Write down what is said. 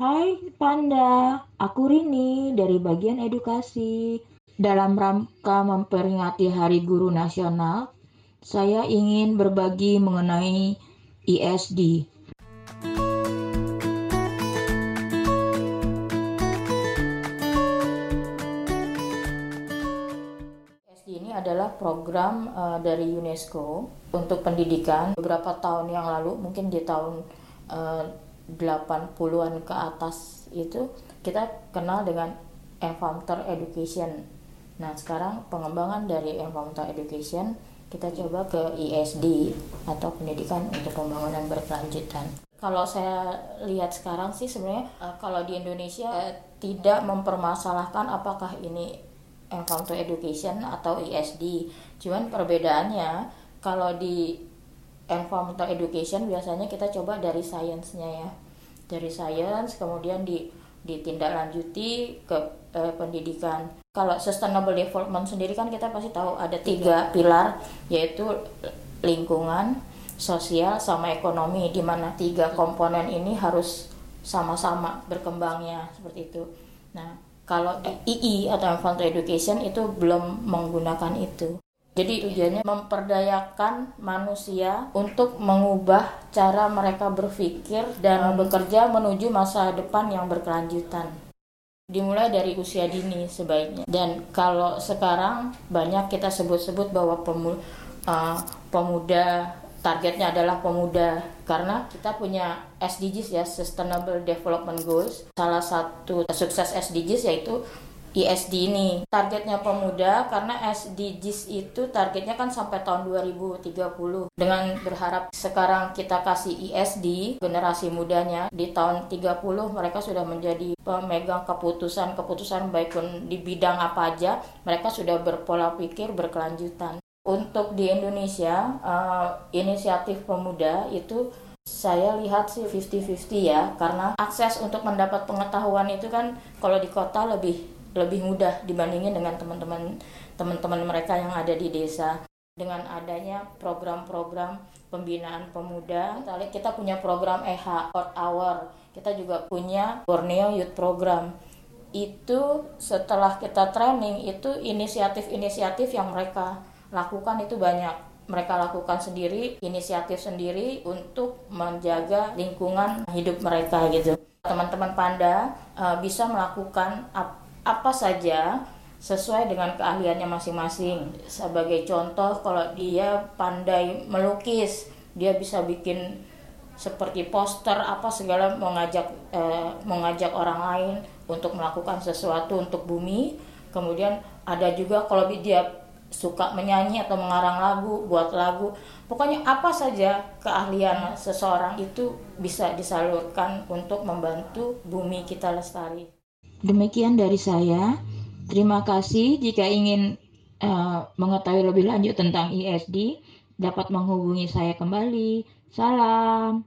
Hai Panda, aku Rini dari bagian edukasi. Dalam rangka memperingati Hari Guru Nasional, saya ingin berbagi mengenai ISD. ISD ini adalah program uh, dari UNESCO untuk pendidikan. Beberapa tahun yang lalu, mungkin di tahun uh, 80-an ke atas itu kita kenal dengan environmental education. Nah, sekarang pengembangan dari environmental education kita coba ke ISD atau pendidikan untuk pembangunan berkelanjutan. Kalau saya lihat sekarang sih sebenarnya uh, kalau di Indonesia uh, tidak mempermasalahkan apakah ini environmental education atau ISD. Cuman perbedaannya kalau di environmental education biasanya kita coba dari sainsnya ya. Dari sains kemudian di ditindaklanjuti ke eh, pendidikan. Kalau sustainable development sendiri kan kita pasti tahu ada tiga pilar yaitu lingkungan, sosial sama ekonomi di mana tiga komponen ini harus sama-sama berkembangnya seperti itu. Nah, kalau II atau environmental education itu belum menggunakan itu. Jadi tujuannya memperdayakan manusia untuk mengubah cara mereka berpikir dan bekerja menuju masa depan yang berkelanjutan. Dimulai dari usia dini sebaiknya. Dan kalau sekarang banyak kita sebut-sebut bahwa pemu, uh, pemuda targetnya adalah pemuda karena kita punya SDGs ya Sustainable Development Goals. Salah satu sukses SDGs yaitu ISD ini. Targetnya pemuda karena SDGs itu targetnya kan sampai tahun 2030 dengan berharap sekarang kita kasih ISD generasi mudanya di tahun 30 mereka sudah menjadi pemegang keputusan-keputusan baik pun di bidang apa aja mereka sudah berpola pikir berkelanjutan. Untuk di Indonesia uh, inisiatif pemuda itu saya lihat sih 50-50 ya karena akses untuk mendapat pengetahuan itu kan kalau di kota lebih lebih mudah dibandingin dengan teman-teman teman-teman mereka yang ada di desa. Dengan adanya program-program pembinaan pemuda kita kita punya program EH Earth Hour kita juga punya Borneo Youth Program. Itu setelah kita training itu inisiatif-inisiatif yang mereka lakukan itu banyak. Mereka lakukan sendiri inisiatif sendiri untuk menjaga lingkungan hidup mereka gitu. Teman-teman panda uh, bisa melakukan apa saja sesuai dengan keahliannya masing-masing. Sebagai contoh, kalau dia pandai melukis, dia bisa bikin seperti poster apa segala mengajak eh, mengajak orang lain untuk melakukan sesuatu untuk bumi. Kemudian ada juga kalau dia suka menyanyi atau mengarang lagu, buat lagu. Pokoknya apa saja keahlian seseorang itu bisa disalurkan untuk membantu bumi kita lestari. Demikian dari saya. Terima kasih. Jika ingin uh, mengetahui lebih lanjut tentang ISD, dapat menghubungi saya kembali. Salam.